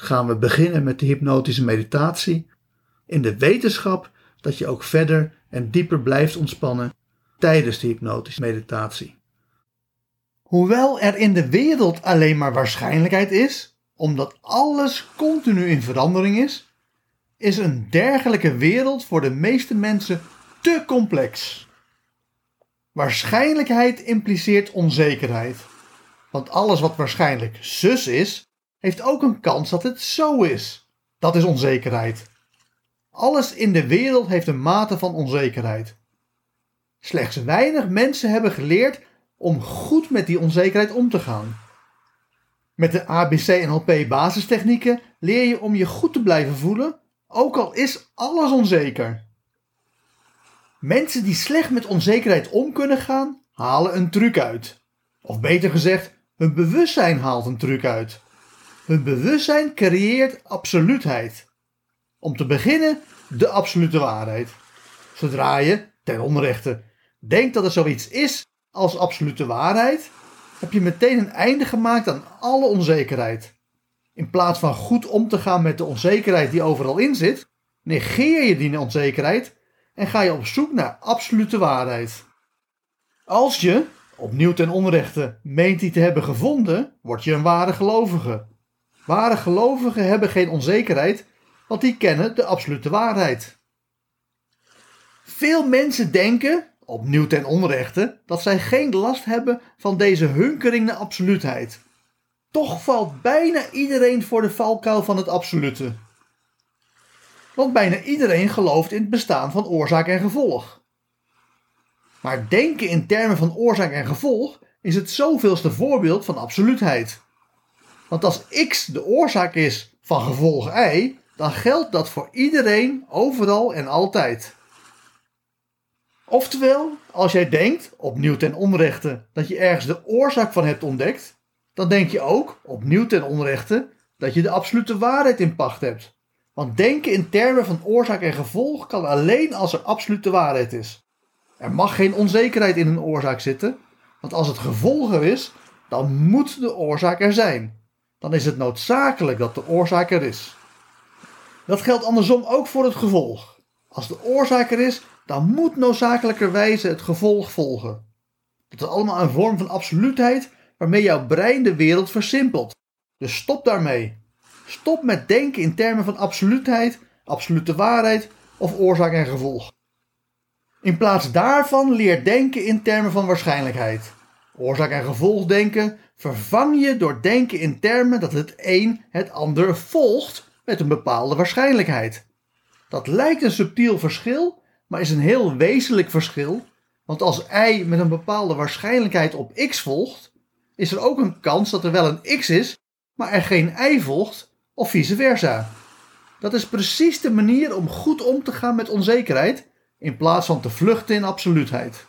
gaan we beginnen met de hypnotische meditatie in de wetenschap dat je ook verder en dieper blijft ontspannen tijdens de hypnotische meditatie. Hoewel er in de wereld alleen maar waarschijnlijkheid is, omdat alles continu in verandering is, is een dergelijke wereld voor de meeste mensen te complex. Waarschijnlijkheid impliceert onzekerheid. Want alles wat waarschijnlijk zus is, heeft ook een kans dat het zo is. Dat is onzekerheid. Alles in de wereld heeft een mate van onzekerheid. Slechts weinig mensen hebben geleerd om goed met die onzekerheid om te gaan. Met de ABC-NLP basistechnieken leer je om je goed te blijven voelen, ook al is alles onzeker. Mensen die slecht met onzekerheid om kunnen gaan, halen een truc uit. Of beter gezegd, hun bewustzijn haalt een truc uit. Hun bewustzijn creëert absoluutheid. Om te beginnen, de absolute waarheid. Zodra je, ten onrechte, denkt dat er zoiets is als absolute waarheid, heb je meteen een einde gemaakt aan alle onzekerheid. In plaats van goed om te gaan met de onzekerheid die overal in zit, negeer je die onzekerheid en ga je op zoek naar absolute waarheid. Als je, opnieuw ten onrechte, meent die te hebben gevonden, word je een ware gelovige. Ware gelovigen hebben geen onzekerheid, want die kennen de absolute waarheid. Veel mensen denken, opnieuw ten onrechte, dat zij geen last hebben van deze hunkering naar absoluutheid. Toch valt bijna iedereen voor de valkuil van het absolute. Want bijna iedereen gelooft in het bestaan van oorzaak en gevolg. Maar denken in termen van oorzaak en gevolg is het zoveelste voorbeeld van absoluutheid. Want als x de oorzaak is van gevolg y, dan geldt dat voor iedereen, overal en altijd. Oftewel, als jij denkt, opnieuw ten onrechte, dat je ergens de oorzaak van hebt ontdekt, dan denk je ook, opnieuw ten onrechte, dat je de absolute waarheid in pacht hebt. Want denken in termen van oorzaak en gevolg kan alleen als er absolute waarheid is. Er mag geen onzekerheid in een oorzaak zitten, want als het gevolg er is, dan moet de oorzaak er zijn. Dan is het noodzakelijk dat de oorzaak er is. Dat geldt andersom ook voor het gevolg. Als de oorzaak er is, dan moet noodzakelijkerwijze het gevolg volgen. Dat is allemaal een vorm van absoluutheid waarmee jouw brein de wereld versimpelt. Dus stop daarmee. Stop met denken in termen van absoluutheid, absolute waarheid of oorzaak en gevolg. In plaats daarvan leer denken in termen van waarschijnlijkheid. Oorzaak en gevolg denken vervang je door denken in termen dat het een het ander volgt met een bepaalde waarschijnlijkheid. Dat lijkt een subtiel verschil, maar is een heel wezenlijk verschil, want als y met een bepaalde waarschijnlijkheid op x volgt, is er ook een kans dat er wel een x is, maar er geen y volgt, of vice versa. Dat is precies de manier om goed om te gaan met onzekerheid, in plaats van te vluchten in absoluutheid.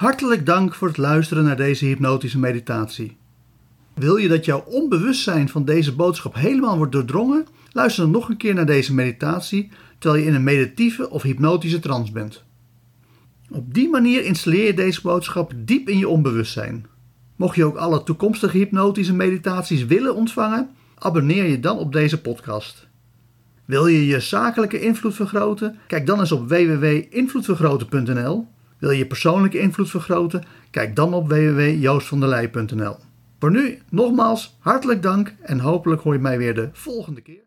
Hartelijk dank voor het luisteren naar deze hypnotische meditatie. Wil je dat jouw onbewustzijn van deze boodschap helemaal wordt doordrongen? Luister dan nog een keer naar deze meditatie terwijl je in een meditieve of hypnotische trance bent. Op die manier installeer je deze boodschap diep in je onbewustzijn. Mocht je ook alle toekomstige hypnotische meditaties willen ontvangen, abonneer je dan op deze podcast. Wil je je zakelijke invloed vergroten? Kijk dan eens op www.invloedvergroten.nl wil je persoonlijke invloed vergroten? Kijk dan op www.joostvanderlei.nl. Voor nu nogmaals hartelijk dank en hopelijk hoor je mij weer de volgende keer.